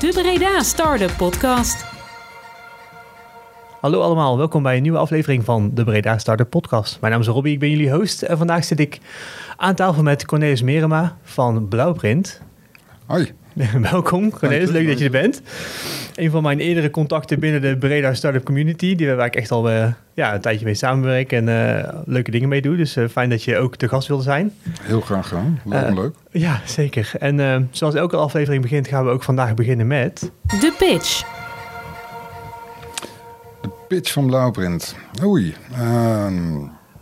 De Breda Startup Podcast. Hallo allemaal, welkom bij een nieuwe aflevering van de Breda Startup Podcast. Mijn naam is Robbie, ik ben jullie host en vandaag zit ik aan tafel met Cornelis Merema van Blauwprint. Hoi. Welkom Cornelis, leuk dat je er bent. Een van mijn eerdere contacten binnen de Breda Startup Community, die waar ik echt al uh, ja, een tijdje mee samenwerk en uh, leuke dingen mee doe. Dus uh, fijn dat je ook te gast wilde zijn. Heel graag gedaan, leuk leuk. Ja, zeker. En zoals elke aflevering begint, gaan we ook vandaag beginnen met... De pitch. De pitch van Blauwprint. Oei. Ehm,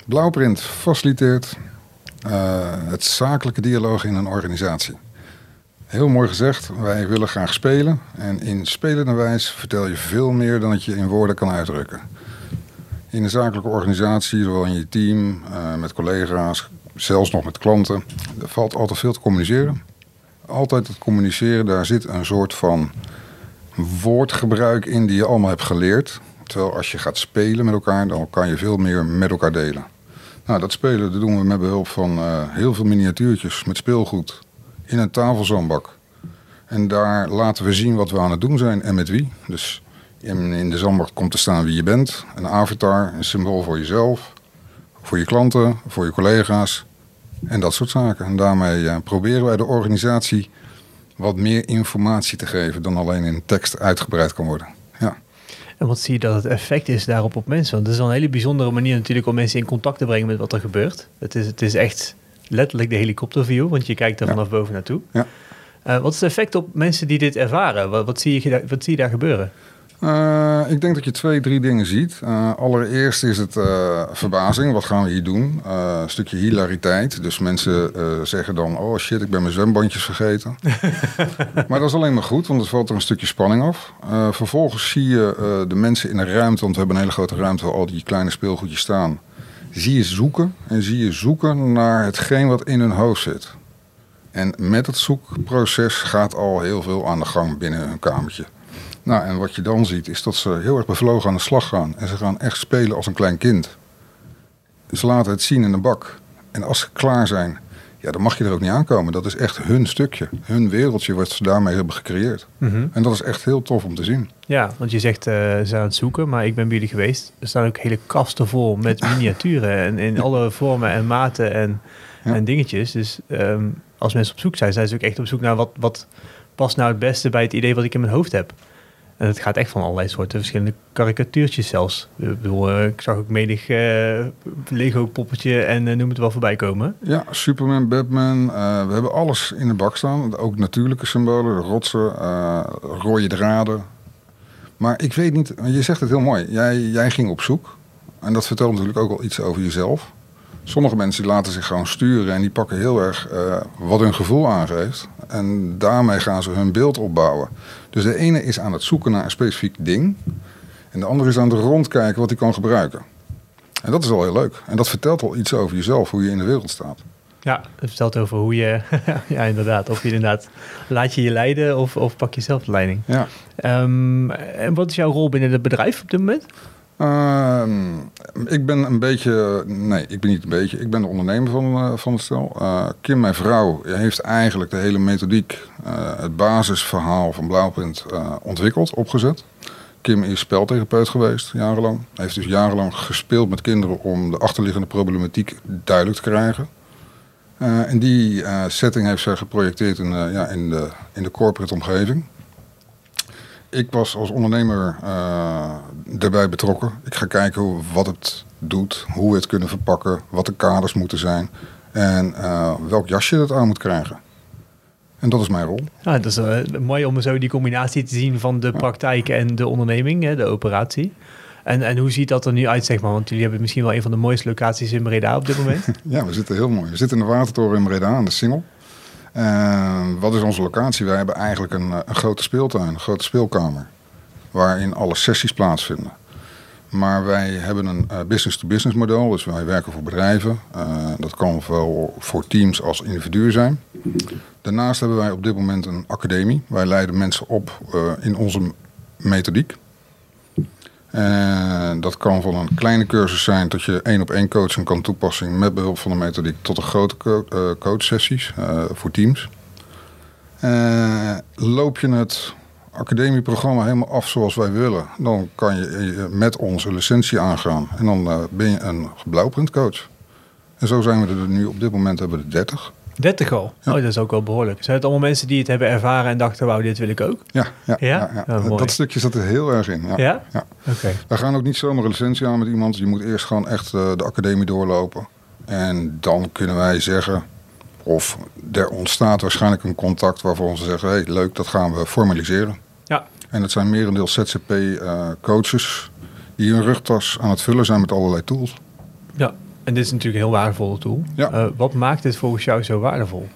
Blauwprint faciliteert het zakelijke dialoog in een organisatie. Heel mooi gezegd, wij willen graag spelen. En in spelende wijs vertel je veel meer dan dat je in woorden kan uitdrukken. In een zakelijke organisatie, zowel in je team, uh, met collega's, zelfs nog met klanten, er valt altijd veel te communiceren. Altijd het communiceren, daar zit een soort van woordgebruik in die je allemaal hebt geleerd. Terwijl als je gaat spelen met elkaar, dan kan je veel meer met elkaar delen. Nou, dat spelen dat doen we met behulp van uh, heel veel miniatuurtjes met speelgoed in een tafelzandbak. En daar laten we zien wat we aan het doen zijn en met wie. Dus in, in de zandbak komt te staan wie je bent. Een avatar, een symbool voor jezelf, voor je klanten, voor je collega's en dat soort zaken. En daarmee ja, proberen wij de organisatie wat meer informatie te geven dan alleen in tekst uitgebreid kan worden. Ja. En wat zie je dat het effect is daarop op mensen? Want het is een hele bijzondere manier natuurlijk om mensen in contact te brengen met wat er gebeurt. Het is, het is echt letterlijk de helikopterview, want je kijkt er vanaf boven naartoe. Ja. Uh, wat is het effect op mensen die dit ervaren? Wat, wat, zie, je, wat zie je daar gebeuren? Uh, ik denk dat je twee, drie dingen ziet. Uh, allereerst is het verbazing. Wat gaan we hier doen? een stukje hilariteit. Dus mensen zeggen dan... Oh shit, ik ben mijn zwembandjes vergeten. maar dat is alleen maar goed, want het valt er een stukje spanning af. vervolgens zie je de mensen in de ruimte... want we hebben een hele grote ruimte waar al die kleine speelgoedjes staan zie je zoeken en zie je zoeken naar hetgeen wat in hun hoofd zit. En met het zoekproces gaat al heel veel aan de gang binnen hun kamertje. Nou, en wat je dan ziet is dat ze heel erg bevlogen aan de slag gaan. En ze gaan echt spelen als een klein kind. Ze laten het zien in de bak. En als ze klaar zijn, ja, dan mag je er ook niet aankomen. Dat is echt hun stukje, hun wereldje wat ze daarmee hebben gecreëerd. Mhm. En dat is echt heel tof om te zien. Ja, want je zegt uh, ze aan het zoeken, maar ik ben bij jullie geweest. Er staan ook hele kasten vol met miniaturen en in alle vormen en maten en, en dingetjes. Dus um, als mensen op zoek zijn, zijn ze ook echt op zoek naar wat, wat past nou het beste bij het idee wat ik in mijn hoofd heb. En het gaat echt van allerlei soorten verschillende karikatuurtjes zelfs. Ik, bedoel, eh, ik zag ook menig uh, Lego-poppetje en uh, noem het wel voorbij komen. Ja, Superman, Batman. we hebben alles in de bak staan. Ook natuurlijke symbolen, de rotsen, rode draden. Maar ik weet niet, je zegt het heel mooi. Jij, jij ging op zoek. En dat vertelt natuurlijk ook wel iets over jezelf. Sommige mensen laten zich gewoon sturen en die pakken heel erg wat hun gevoel aangeeft. En daarmee gaan ze hun beeld opbouwen. Dus de ene is aan het zoeken naar een specifiek ding. En de andere is aan het rondkijken wat hij kan gebruiken. En dat is wel heel leuk. En dat vertelt al iets over jezelf, hoe je in de wereld staat. Ja, het vertelt over hoe je, ja inderdaad, of je inderdaad laat je je leiden of, of pak je zelf de leiding. Ja. Um, en wat is jouw rol binnen het bedrijf op dit moment? Ehm, ik ben een beetje, nee, ik ben niet een beetje, ik ben de ondernemer van, uh, van het stel. Uh, Kim, mijn vrouw, heeft eigenlijk de hele methodiek, uh, het basisverhaal van Blauwprint ontwikkeld, opgezet. Kim is speltherapeut geweest, jarenlang. Heeft dus jarenlang gespeeld met kinderen om de achterliggende problematiek duidelijk te krijgen. en die setting heeft zij geprojecteerd in, ja, in, de, in de corporate omgeving ik was als ondernemer uh, erbij betrokken. Ik ga kijken hoe, wat het doet, hoe we het kunnen verpakken, wat de kaders moeten zijn en uh, welk jasje het aan moet krijgen. En dat is mijn rol. Ja, dat is uh, mooi om zo die combinatie te zien van de praktijk en de onderneming, hè, de operatie. En, en hoe ziet dat er nu uit, zeg maar? Want jullie hebben misschien wel een van de mooiste locaties in Breda op dit moment. ja, we zitten heel mooi. We zitten in de Watertoren in Breda aan de Singel. Uh, wat is onze locatie? Wij hebben eigenlijk een, eh, een, grote speeltuin, een grote speelkamer. Waarin alle sessies plaatsvinden. Maar wij hebben een uh, business-to-business model. Dus wij werken voor bedrijven. Uh, dat kan zowel voor teams als individuen zijn. Daarnaast hebben wij op dit moment een academie. Wij leiden mensen op in onze methodiek. Dat kan van een kleine cursus zijn dat je één op één coaching kan toepassen met behulp van de methodiek tot een grote uh, coachsessies uh, voor teams. Uh, loop je het academieprogramma helemaal af zoals wij willen, dan kan je eh, met onze licentie aangaan. En dan eh, ben je een blauwprintcoach. En zo zijn we er nu op dit moment hebben we er 30. 30 al? Ja. Oh, dat is ook wel behoorlijk. Zijn het allemaal mensen die het hebben ervaren en dachten, wauw, dit wil ik ook? Ja, ja, Ja? mooi. dat stukje zat er heel erg in. Ja. Ja? Oké. We gaan ook niet zomaar een licentie aan met iemand. Je moet eerst gewoon echt eh, de academie doorlopen. En dan kunnen wij zeggen, of er ontstaat waarschijnlijk een contact waarvan ze zeggen, hey, leuk, dat gaan we formaliseren. Ja. En het zijn merendeel ZZP-coaches eh, die hun rugtas aan het vullen zijn met allerlei tools. En dit is natuurlijk een heel waardevolle tool. Ja. Eh, wat maakt dit volgens jou zo waardevol?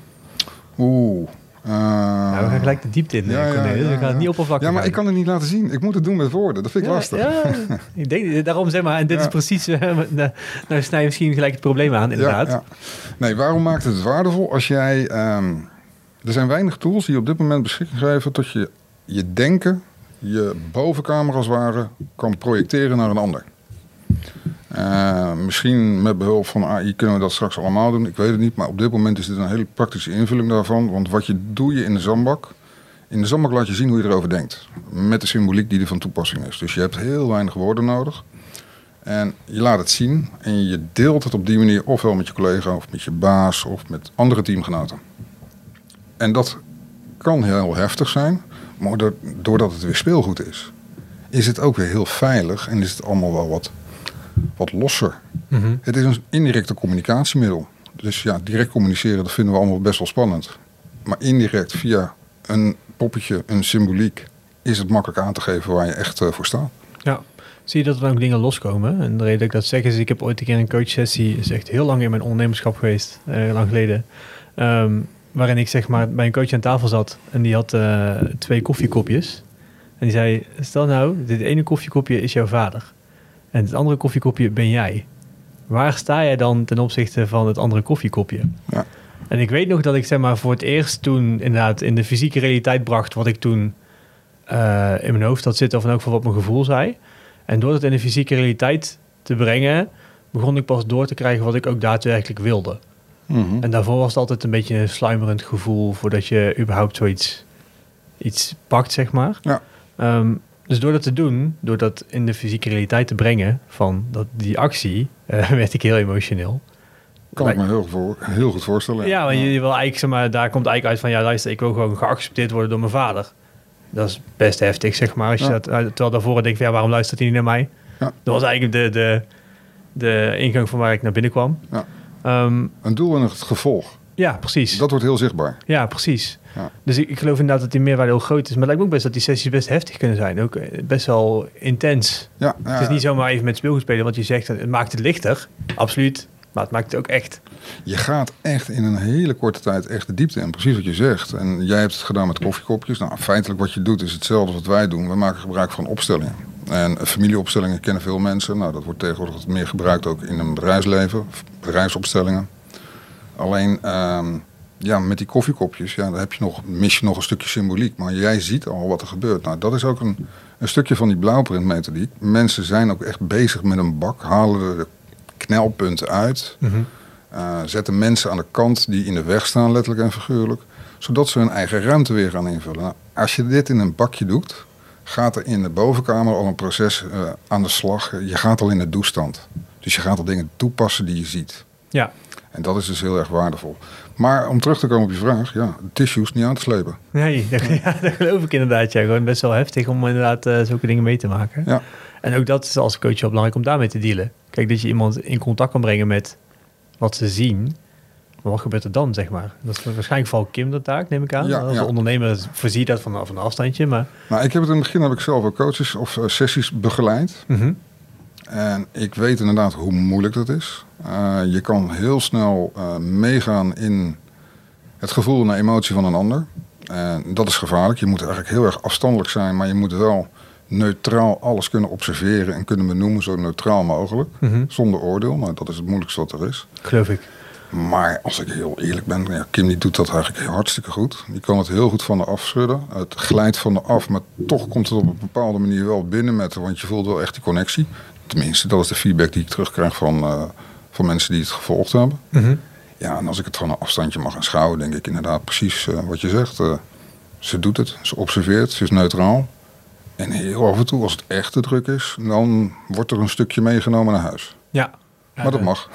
Oeh. eh, Nou, we gaan gelijk de diepte in, ja, ja, ja, Cornelis. ja, we gaan het niet oppervlakkig Ja, maar ik kan het niet laten zien. Ik moet het doen met woorden. Dat vind ik lastig. Ja, ik denk, daarom zeg maar, en dit is precies, eh, nou, snij je misschien gelijk het probleem aan, inderdaad. Nee, waarom maakt het waardevol als jij... ehm, er zijn weinig tools die op dit moment beschikking geven... dat je je denken, je bovenkamer als het ware... kan projecteren naar een ander. Eh, misschien met behulp van AI kunnen we dat straks allemaal doen. Ik weet het niet, maar op dit moment is dit een hele praktische invulling daarvan. Want wat je doe je in de zandbak... In de zandbak laat je zien hoe je erover denkt. Met de symboliek die er van toepassing is. Dus je hebt heel weinig woorden nodig. En je laat het zien en je deelt het op die manier ofwel met je collega of met je baas of met andere teamgenoten. En dat kan heel heftig zijn, maar do- doordat het weer speelgoed is, is het ook weer heel veilig en is het allemaal wel wat, wat losser. Het is een indirecte communicatiemiddel. Dus ja, direct communiceren, dat vinden we allemaal best wel spannend. Maar indirect via een poppetje, een symboliek, is het makkelijk aan te geven waar je echt eh, voor staat. Ja. Zie je dat er ook dingen loskomen? En de reden dat ik dat zeg is, ik heb ooit een keer een coachsessie, is echt heel lang in mijn ondernemerschap geweest, eh, lang geleden, ehm, waarin ik zeg maar bij een coach aan tafel zat en die had eh, twee koffiekopjes. En die zei, stel nou, dit ene koffiekopje is jouw vader en het andere koffiekopje ben jij. Waar sta jij dan ten opzichte van het andere koffiekopje? Ja. En ik weet nog dat ik zeg maar voor het eerst toen inderdaad in de fysieke realiteit bracht wat ik toen eh, in mijn hoofd had zitten, of in elk geval wat mijn gevoel zei. En door het in de fysieke realiteit te brengen, begon ik pas door te krijgen wat ik ook daadwerkelijk wilde. Mhm. En daarvoor was het altijd een beetje een sluimerend gevoel voordat je überhaupt zoiets iets pakt, zeg maar. Ja. Ehm, dus door dat te doen, door dat in de fysieke realiteit te brengen van dat, die actie, eh, werd ik heel emotioneel. Kan ik me heel, voor, heel goed voorstellen. Ja, want je, je wil eigenlijk, zeg maar, daar komt eigenlijk uit van, ja, luister, ik wil gewoon geaccepteerd worden door mijn vader. Dat is best heftig, zeg maar. Als je Ja. dat, terwijl daarvoor denk ik ja, waarom luistert hij niet naar mij? Ja. Dat was eigenlijk de, de, de ingang van waar ik naar binnen kwam. Ja. Ehm, Een doel en het gevolg. Ja, precies. Dat wordt heel zichtbaar. Ja, precies. Ja. Dus ik, ik geloof inderdaad dat die meerwaarde heel groot is. Maar het lijkt me ook best dat die sessies best heftig kunnen zijn. Ook eh, best wel intens. Ja, Het is niet zomaar even met speelgoed spelen, want je zegt, het maakt het lichter. Absoluut. Maar het maakt het ook echt. Je gaat echt in een hele korte tijd echt de diepte in. Precies wat je zegt. En jij hebt het gedaan met koffiekopjes. Nou, feitelijk wat je doet is hetzelfde wat wij doen. We maken gebruik van opstellingen. En familieopstellingen kennen veel mensen. Nou, dat wordt tegenwoordig meer gebruikt ook in een bedrijfsleven. Bedrijfsopstellingen. Alleen, ehm, ja, met die koffiekopjes, ja, dan heb je nog, mis je nog een stukje symboliek. Maar jij ziet al wat er gebeurt. Nou, dat is ook een, een stukje van die blauwprintmethodiek. Mensen zijn ook echt bezig met een bak, halen de knelpunten uit. Eh, zetten mensen aan de kant die in de weg staan, letterlijk en figuurlijk. Zodat ze hun eigen ruimte weer gaan invullen. Nou, als je dit in een bakje doet, gaat er in de bovenkamer al een proces eh, aan de slag. Je gaat al in de doestand. Dus je gaat al dingen toepassen die je ziet. Ja. En dat is dus heel erg waardevol. Maar om terug te komen op je vraag, ja, tissues niet aan te slepen. Nee, dat, ja, dat geloof ik inderdaad. Ja. Gewoon best wel heftig om inderdaad eh, zulke dingen mee te maken. Ja. En ook dat is als coach wel belangrijk om daarmee te dealen. Kijk, dat je iemand in contact kan brengen met wat ze zien. Maar wat gebeurt er dan, zeg maar? Dat is waarschijnlijk vooral Kim de taak, neem ik aan. Ja, als ja. ondernemer voorzie dat van, van een afstandje. Maar Nou, ik heb het in het begin heb ik zelf ook coaches of eh, sessies begeleid. Mhm. En ik weet inderdaad hoe moeilijk dat is. Eh, je kan heel snel eh, meegaan in het gevoel en de emotie van een ander. En dat is gevaarlijk. Je moet eigenlijk heel erg afstandelijk zijn, maar je moet wel neutraal alles kunnen observeren en kunnen benoemen, zo neutraal mogelijk. Mhm. Zonder oordeel, maar dat is het moeilijkste wat er is. geloof ik. Maar als ik heel eerlijk ben, ja, Kim die doet dat eigenlijk hartstikke goed. Die kan het heel goed van de af schudden. Het glijdt van de af, maar toch komt het op een bepaalde manier wel binnen met, want je voelt wel echt die connectie. Tenminste, dat is de feedback die ik terugkrijg van, eh, van mensen die het gevolgd hebben. Mhm. Ja, en als ik het van een afstandje mag aanschouwen, denk ik inderdaad precies eh, wat je zegt. eh, Ze doet het, ze observeert, ze is neutraal. En heel af en toe, als het echt te druk is, dan wordt er een stukje meegenomen naar huis. Ja. Maar dat mag.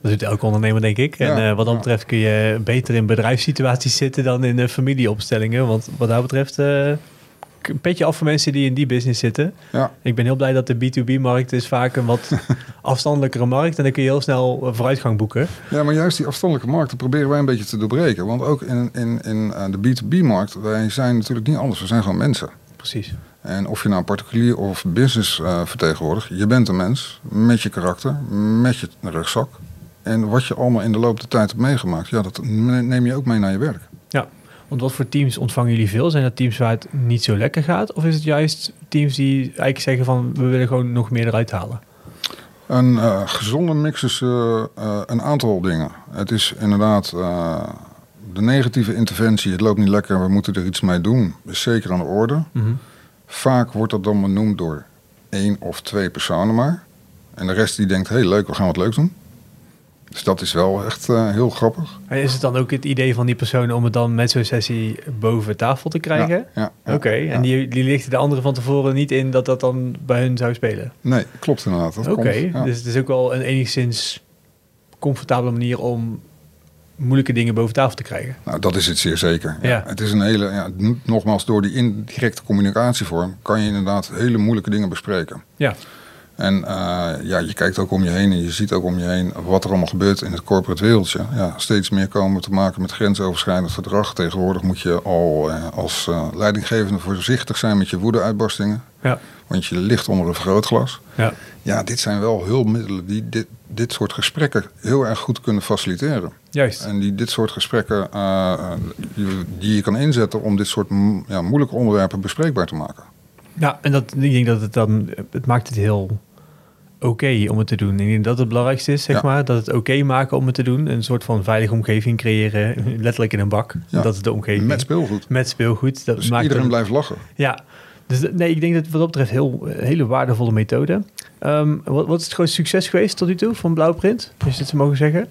Dat doet elke ondernemer, denk ik. En Ja, wat dat betreft kun je beter in bedrijfssituaties zitten dan in familieopstellingen. Want wat dat betreft, een petje af voor mensen die in die business zitten. Ja, Ik ben heel blij dat de B2B-markt is vaak een wat afstandelijkere markt. En dan kun je heel snel eh, vooruitgang boeken. Ja, maar juist die afstandelijke markten proberen wij een beetje te doorbreken. Want ook in, in, in eh, de B2B-markt, wij zijn natuurlijk niet anders. We zijn gewoon mensen. Precies. En of je nou particulier of business eh, vertegenwoordigt, je bent een mens met je karakter, met je rugzak. En wat je allemaal in de loop der tijd hebt meegemaakt, ja, dat neem je ook mee naar je werk. Want wat voor teams ontvangen jullie veel? Zijn dat teams waar het niet zo lekker gaat? Of is het juist teams die eigenlijk zeggen van we willen gewoon nog meer eruit halen? Een eh, gezonde mix is eh, eh, een aantal dingen. Het is inderdaad de negatieve interventie, het loopt niet lekker, we moeten er iets mee doen, is zeker aan de orde. Vaak wordt dat dan benoemd door één of twee personen maar. En de rest die denkt, hé hey, leuk, we gaan wat leuks doen. Dus dat is wel echt eh, heel grappig. En is het dan ook het idee van die personen om het dan met zo'n sessie boven tafel te krijgen? Ja, ja, ja, Oké, ja. en die, die lichten de anderen van tevoren niet in dat dat dan bij hun zou spelen? Nee, klopt inderdaad. Oké, dus het is ook wel een enigszins comfortabele manier om moeilijke dingen boven tafel te krijgen. Nou, dat is het zeer zeker. Ja. Het is een hele, ja, nogmaals, door die indirecte communicatievorm kan je inderdaad hele moeilijke dingen bespreken. Ja, En eh, ja, je kijkt ook om je heen en je ziet ook om je heen wat er allemaal gebeurt in het corporate wereldje. Ja, steeds meer komen we te maken met grensoverschrijdend gedrag. Tegenwoordig moet je al eh, als eh, leidinggevende voorzichtig zijn met je woedeuitbarstingen. ja, Want je ligt onder een vergrootglas. ja. Ja, dit zijn wel hulpmiddelen die dit, dit soort gesprekken heel erg goed kunnen faciliteren. juist. En die dit soort gesprekken die- je kan inzetten om dit soort ja, moeilijke onderwerpen bespreekbaar te maken. Ja, en dat, ik denk dat het dan, het maakt het heel oké om het te doen. Ik denk dat het het belangrijkste is, zeg Ja. maar, dat het oké maken om het te doen. Een soort van veilige omgeving creëren, letterlijk in een bak. Ja. Dat is de omgeving. Met speelgoed. Met speelgoed. Dat Dus maakt iedereen blijft lachen. Ja, dus nee, ik denk dat wat dat betreft heel, hele waardevolle methode. Ehm, wat, wat is het grootste succes geweest tot nu toe van Blauwprint? Als je het mogen zeggen.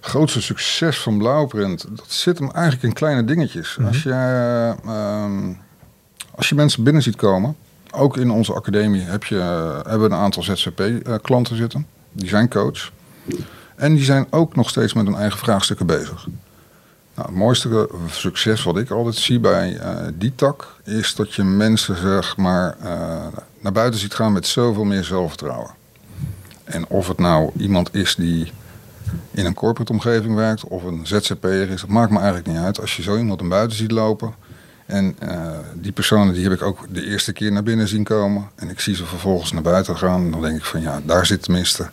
grootste succes van Blauwprint, dat zit hem eigenlijk in kleine dingetjes. Mhm. Als, je, eh, ehm, als je mensen binnen ziet komen, ook in onze academie heb je, eh, hebben we een aantal ZZP-klanten zitten. Die zijn coach. En die zijn ook nog steeds met hun eigen vraagstukken bezig. Nou, het mooiste eh, succes wat ik altijd zie bij eh, die tak, is dat je mensen zeg maar, eh, naar buiten ziet gaan met zoveel meer zelfvertrouwen. En of het nou iemand is die in een corporate omgeving werkt of een ZZP'er is, dat maakt me eigenlijk niet uit. Als je zo iemand naar buiten ziet lopen en eh, die personen die heb ik ook de eerste keer naar binnen zien komen en ik zie ze vervolgens naar buiten gaan, dan denk ik van ja, daar zit tenminste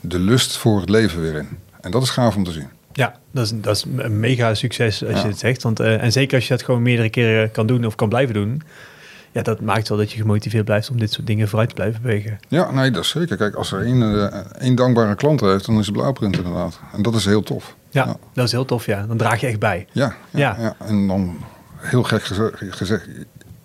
de lust voor het leven weer in. En dat is gaaf om te zien. Ja, dat is, dat is een mega succes als Ja. je het zegt. Want, eh, en zeker als je dat gewoon meerdere keren kan doen of kan blijven doen. Ja, dat maakt wel dat je gemotiveerd blijft om dit soort dingen vooruit te blijven bewegen. Ja, nee, dat is zeker. Kijk, als er één, één dankbare klant heeft, dan is het blauwprint inderdaad. En dat is heel tof. Ja, Ja. dat is heel tof, ja. Dan draag je echt bij. Ja. ja. en dan heel gek geze- gezegd,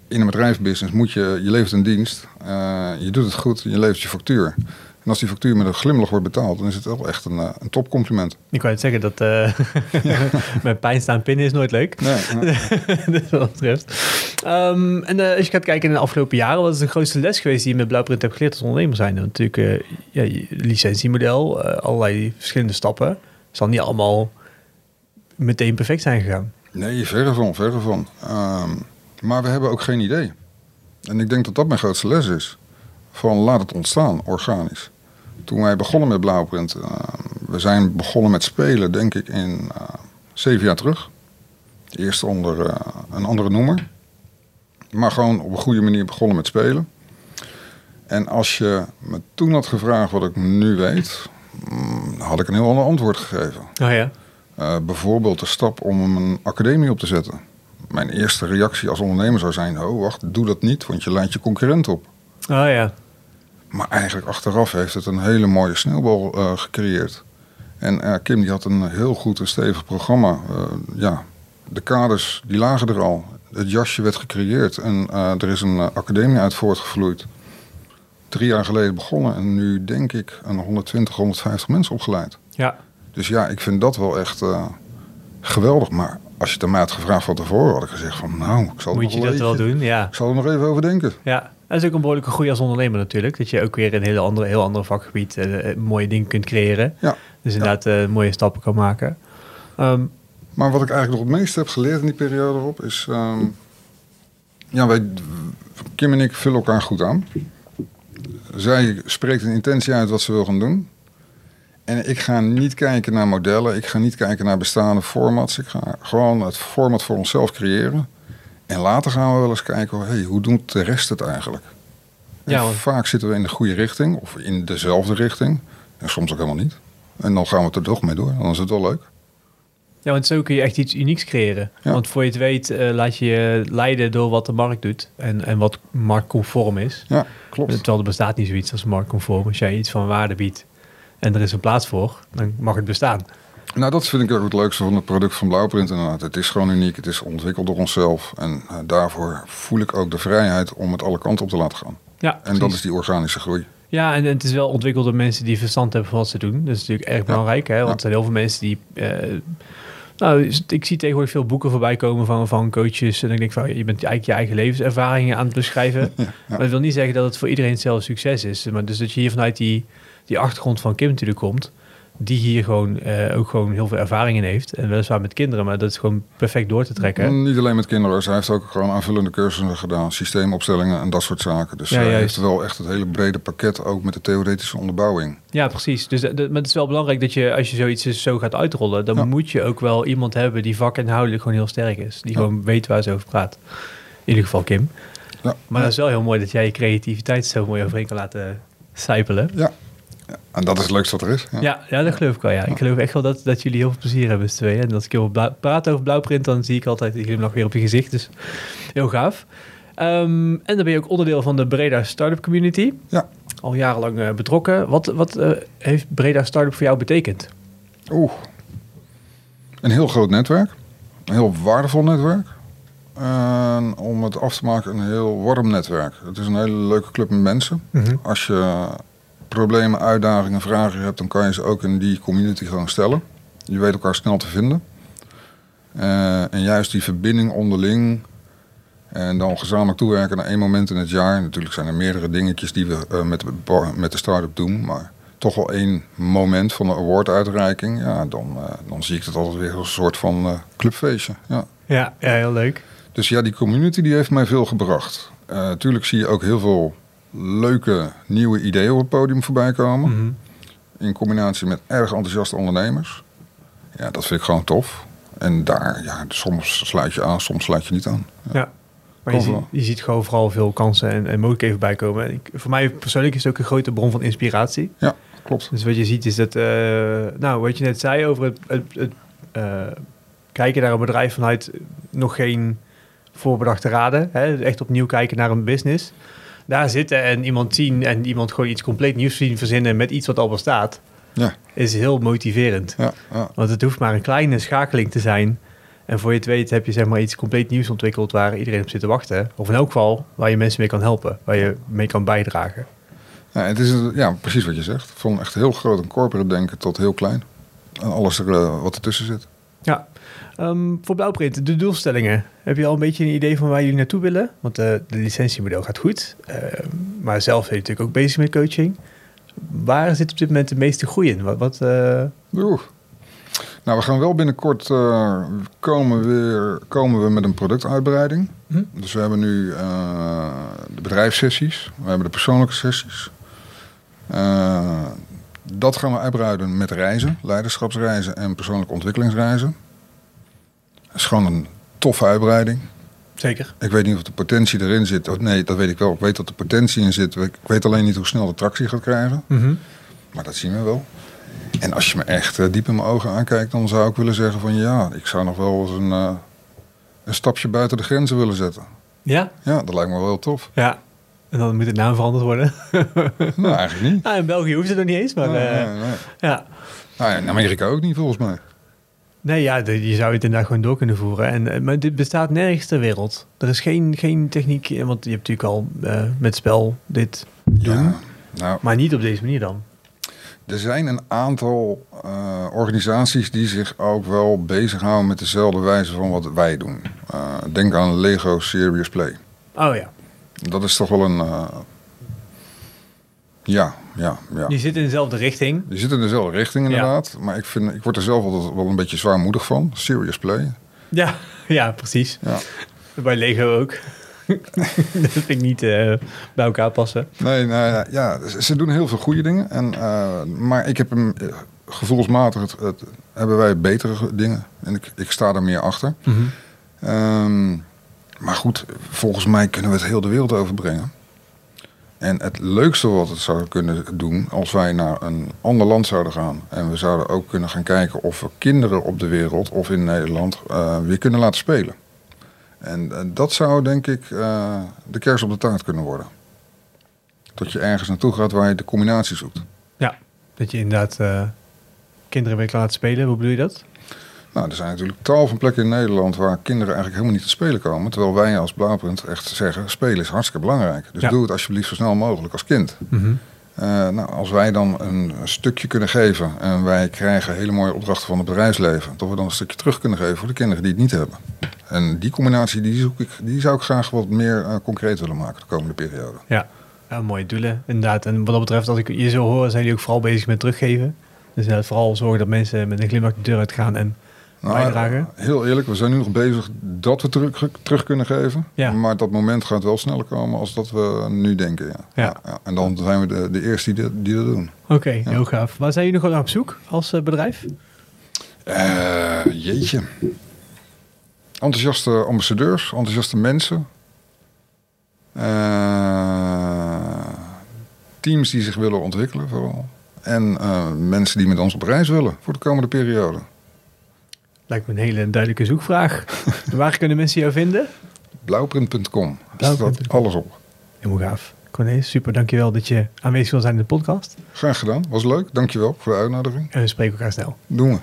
in een bedrijfsbusiness moet je, je levert een dienst, eh, je doet het goed, je levert je factuur. En als die factuur met een glimlach wordt betaald, dan is het wel echt een, eh, een topcompliment. Ik wou het zeggen dat eh met pijn staan pinnen is nooit leuk. Nee, nee. dus wat dat betreft. Ehm, en als je gaat kijken in de afgelopen jaren, wat is de grootste les geweest die je met Blauwprint hebt geleerd als ondernemer zijn? Natuurlijk eh ja, licentiemodel, allerlei verschillende stappen. zal niet allemaal meteen perfect zijn gegaan. Nee, verre van, verre van. Ehm, maar we hebben ook geen idee. En ik denk dat dat mijn grootste les is. Van laat het ontstaan, organisch. Toen wij begonnen met Blauwprint, eh, we zijn begonnen met spelen, denk ik, in eh, zeven jaar terug. Eerst onder eh, een andere noemer. Maar gewoon op een goede manier begonnen met spelen. En als je me toen had gevraagd wat ik nu weet, mm, had ik een heel ander antwoord gegeven. Oh ja? Eh, bijvoorbeeld de stap om een academie op te zetten. Mijn eerste reactie als ondernemer zou zijn: oh, wacht, doe dat niet, want je leidt je concurrent op. Oh ja. Maar eigenlijk achteraf heeft het een hele mooie sneeuwbal eh, gecreëerd. En eh, Kim die had een heel goed en stevig programma. Ja, de kaders die lagen er al. Het jasje werd gecreëerd en er is een academie uit voortgevloeid. Drie jaar geleden begonnen en nu denk ik een 120, 150 mensen opgeleid. Ja. Dus ja, ik vind dat wel echt eh, geweldig. Maar als je het aan mij had gevraagd van tevoren, had ik gezegd van nou, ik zal, Moet je dat wel doen? Ja. ik zal er nog even over denken. ja. Dat is ook een behoorlijke groei als ondernemer natuurlijk. Dat je ook weer een hele andere, heel ander vakgebied eh, mooie dingen kunt creëren. Ja. Dus inderdaad mooie stappen kan maken. Ehm, Maar wat ik eigenlijk nog het meest heb geleerd in die periode op is... ehm, ja, wij, Kim en ik vullen elkaar goed aan. Zij spreekt een intentie uit wat ze wil gaan doen. En ik ga niet kijken naar modellen. Ik ga niet kijken naar bestaande formats. Ik ga gewoon het format voor onszelf creëren. En later gaan we wel eens kijken, hey, hoe doet de rest het eigenlijk? En Ja, vaak zitten we in de goede richting of in dezelfde richting. En soms ook helemaal niet. En dan gaan we er toch mee door. Dan is het wel leuk. Ja, want zo kun je echt iets unieks creëren. Ja. Want voor je het weet, eh, laat je je leiden door wat de markt doet en, en wat marktconform is. Ja, klopt. Terwijl er bestaat niet zoiets als marktconform. Als jij iets van waarde biedt en er is een plaats voor, dan mag het bestaan. Nou, dat vind ik ook het leukste van het product van Blauwprint inderdaad. Het is gewoon uniek, het is ontwikkeld door onszelf. En eh, daarvoor voel ik ook de vrijheid om het alle kanten op te laten gaan. Ja, En dat is die organische groei. Ja, en, en het is wel ontwikkeld door mensen die verstand hebben van wat ze doen. Dat is natuurlijk erg belangrijk, hè? Want Ja. er zijn heel veel mensen die... eh, nou, is- ik zie tegenwoordig veel boeken voorbij komen van, van coaches. En ik denk van, je bent eigenlijk je eigen levenservaringen aan het beschrijven. Maar dat wil niet zeggen dat het voor iedereen hetzelfde succes is. Maar dus dat je hier vanuit die, die achtergrond van Kim natuurlijk komt... die hier gewoon eh, ook gewoon heel veel ervaring in heeft. En weliswaar met kinderen, maar dat is gewoon perfect door te trekken. Niet alleen met kinderen, zij heeft ook gewoon aanvullende cursussen gedaan. Systeemopstellingen en dat soort zaken. Dus Ja, juist. heeft wel echt het hele brede pakket, ook met de theoretische onderbouwing. Ja, precies. Dus dat, dat- maar het is wel belangrijk dat je, als je zoiets dus zo gaat uitrollen, dan Ja. moet je ook wel iemand hebben die vakinhoudelijk gewoon heel sterk is. Die Ja. gewoon weet waar ze over praat. In ieder geval Kim. Ja, Maar dat is wel heel mooi dat jij je creativiteit zo mooi overheen kan laten sijpelen. ja. En dat is het leukste wat er is. Ja. Ja, ja, dat geloof ik wel. Ja. Ik geloof echt wel dat, dat jullie heel veel plezier hebben z'n tweeën. En als ik heel praat over blauwprint, dan zie ik altijd die glimlach weer op je gezicht. Dus heel gaaf. Ehm, en dan ben je ook onderdeel van de Breda Startup Community. Ja. Al jarenlang eh, betrokken. Wat, wat eh, heeft Breda Startup voor jou betekend? Oeh. Een heel groot netwerk. Een heel waardevol netwerk. En om het af te maken, een heel warm netwerk. Het is een hele leuke club met mensen. Als je problemen, uitdagingen, vragen hebt, dan kan je ze ook in die community gewoon stellen. Je weet elkaar snel te vinden. Eh, en juist die verbinding onderling. En dan gezamenlijk toewerken naar één moment in het jaar. Natuurlijk zijn er meerdere dingetjes die we eh, met, de met de start-up doen. Maar toch wel één moment van de awarduitreiking. Ja, dan, eh, dan zie ik het altijd weer als een soort van clubfeestje. Ja. Ja, ja heel leuk. Dus ja, die community die heeft mij veel gebracht. Natuurlijk zie je ook heel veel leuke nieuwe ideeën op het podium voorbij komen. Mhm. In combinatie met erg enthousiaste ondernemers. Ja, dat vind ik gewoon tof. En daar, ja, soms sluit je aan, soms sluit je niet aan. Ja. Ja. Maar je, je ziet gewoon vooral veel kansen en, en mogelijkheden bij komen. En ik, voor mij persoonlijk is het ook een grote bron van inspiratie. Ja, klopt. Dus wat je ziet is dat, eh, nou, wat je net zei over het, het, het eh, kijken naar een bedrijf vanuit nog geen voorbedachte raden. Hè, echt opnieuw kijken naar een business. Daar zitten en iemand zien en iemand gewoon iets compleet nieuws zien verzinnen met iets wat al bestaat. Ja, Is heel motiverend. ja, ja. Want het hoeft maar een kleine schakeling te zijn. En voor je het weet heb je zeg maar iets compleet nieuws ontwikkeld waar iedereen op zit te wachten. Of in elk geval waar je mensen mee kan helpen, waar je mee kan bijdragen. ja het is ja, precies wat je zegt. Van echt heel groot en corporate denken tot heel klein. En alles er, eh, wat ertussen zit. Ja, Ehm, voor Blauwprint, de doelstellingen. Heb je al een beetje een idee van waar jullie naartoe willen? Want eh, de licentiemodel gaat goed. Ehm, maar zelf ben je natuurlijk ook bezig met coaching. Waar zit op dit moment de meeste groei in? Wat, wat, eh. Nou, we gaan wel binnenkort eh, komen, weer, komen we met een productuitbreiding. Hm. Dus we hebben nu de bedrijfssessies, we hebben de persoonlijke sessies. Dat gaan we uitbreiden met reizen, leiderschapsreizen en persoonlijke ontwikkelingsreizen. Is gewoon een toffe uitbreiding. Zeker. Ik weet niet of de potentie erin zit. Oh, nee, dat weet ik wel. Ik weet dat de potentie in zit. Ik weet alleen niet hoe snel de tractie gaat krijgen. Mhm. Maar dat zien we wel. En als je me echt eh, diep in mijn ogen aankijkt, dan zou ik willen zeggen van ja, ik zou nog wel eens een, eh, een stapje buiten de grenzen willen zetten. Ja? Ja, dat lijkt me wel heel tof. Ja. En dan moet de naam veranderd worden. nou, eigenlijk niet. nou, in België hoeft het nog niet eens, maar Nee, eh, nee, nee. ja. Nou, ja, in Amerika ook niet volgens mij. Nee, ja, de- je zou het inderdaad gewoon door kunnen voeren. En, eh, maar dit bestaat nergens ter wereld. Er is geen, geen techniek, eh, want je hebt natuurlijk al eh, met spel dit doen. Ja, nou, Maar niet op deze manier dan. er zijn een aantal organisaties die zich ook wel bezighouden met dezelfde wijze van wat wij doen. Denk aan Lego Serious Play. Oh ja. Dat is toch wel een. ja, ja, ja. Die zit in dezelfde richting. Die zit in dezelfde richting inderdaad. Maar ik, vind, ik word er zelf altijd wel een beetje zwaarmoedig van. Serious Play. Ja, ja precies. Ja. Bij Lego ook. dat vind ik niet eh, bij elkaar passen. Nee, nou ja, ja, ze doen heel veel goede dingen. En, eh, maar ik heb hem eh, gevoelsmatig het, het- hebben wij betere ge- dingen. En ik, ik sta er meer achter. Ehm, maar goed, volgens mij kunnen we het heel de wereld overbrengen. En het leukste wat het zou kunnen doen als wij naar een ander land zouden gaan. En we zouden ook kunnen gaan kijken of we kinderen op de wereld of in Nederland eh, weer kunnen laten spelen. En eh, dat zou denk ik eh, de kers op de taart kunnen worden. Dat je ergens naartoe gaat waar je de combinatie zoekt. Ja, dat je inderdaad kinderen weer laat spelen. Hoe bedoel je dat? Nou, er zijn natuurlijk tal van plekken in Nederland waar kinderen eigenlijk helemaal niet te spelen komen. Terwijl wij als Blauwpunt echt zeggen, spelen is hartstikke belangrijk. Dus Ja. doe het alsjeblieft zo snel mogelijk als kind. Eh, nou, als wij dan een, stukje kunnen geven en wij krijgen hele mooie opdrachten van het bedrijfsleven, dat we dan een stukje terug kunnen geven voor de kinderen die het niet hebben. En die combinatie die zoek ik, die zou ik graag wat meer eh, concreet willen maken de komende periode. Ja. ja, mooie doelen inderdaad. En wat dat betreft, als ik je zo hoor, zijn jullie ook vooral bezig met teruggeven. Dus vooral zorgen dat mensen met een glimlach de deur uitgaan en bijdragen. Nou, Heel eerlijk, we zijn nu nog bezig dat we terug, terug kunnen geven. Ja. Maar dat moment gaat wel sneller komen als dat we nu denken. Ja. Ja. En dan zijn we de, de eerste die, dat- die dat doen. Oké, heel gaaf. Waar zijn jullie nog naar op zoek als eh, bedrijf? Eh, jeetje. Enthousiaste ambassadeurs, enthousiaste mensen. Eh, teams die zich willen ontwikkelen vooral. En mensen die met ons op reis willen voor de komende periode. Lijkt me een hele duidelijke zoekvraag. Waar kunnen mensen jou vinden? Blauwprint.com. Blauwprint.com. staat alles op. Helemaal gaaf. Cornelis, super. Dankjewel dat je aanwezig wil zijn in de podcast. Graag gedaan. Was leuk. Dankjewel voor de uitnodiging. En we spreken elkaar snel. Doen we.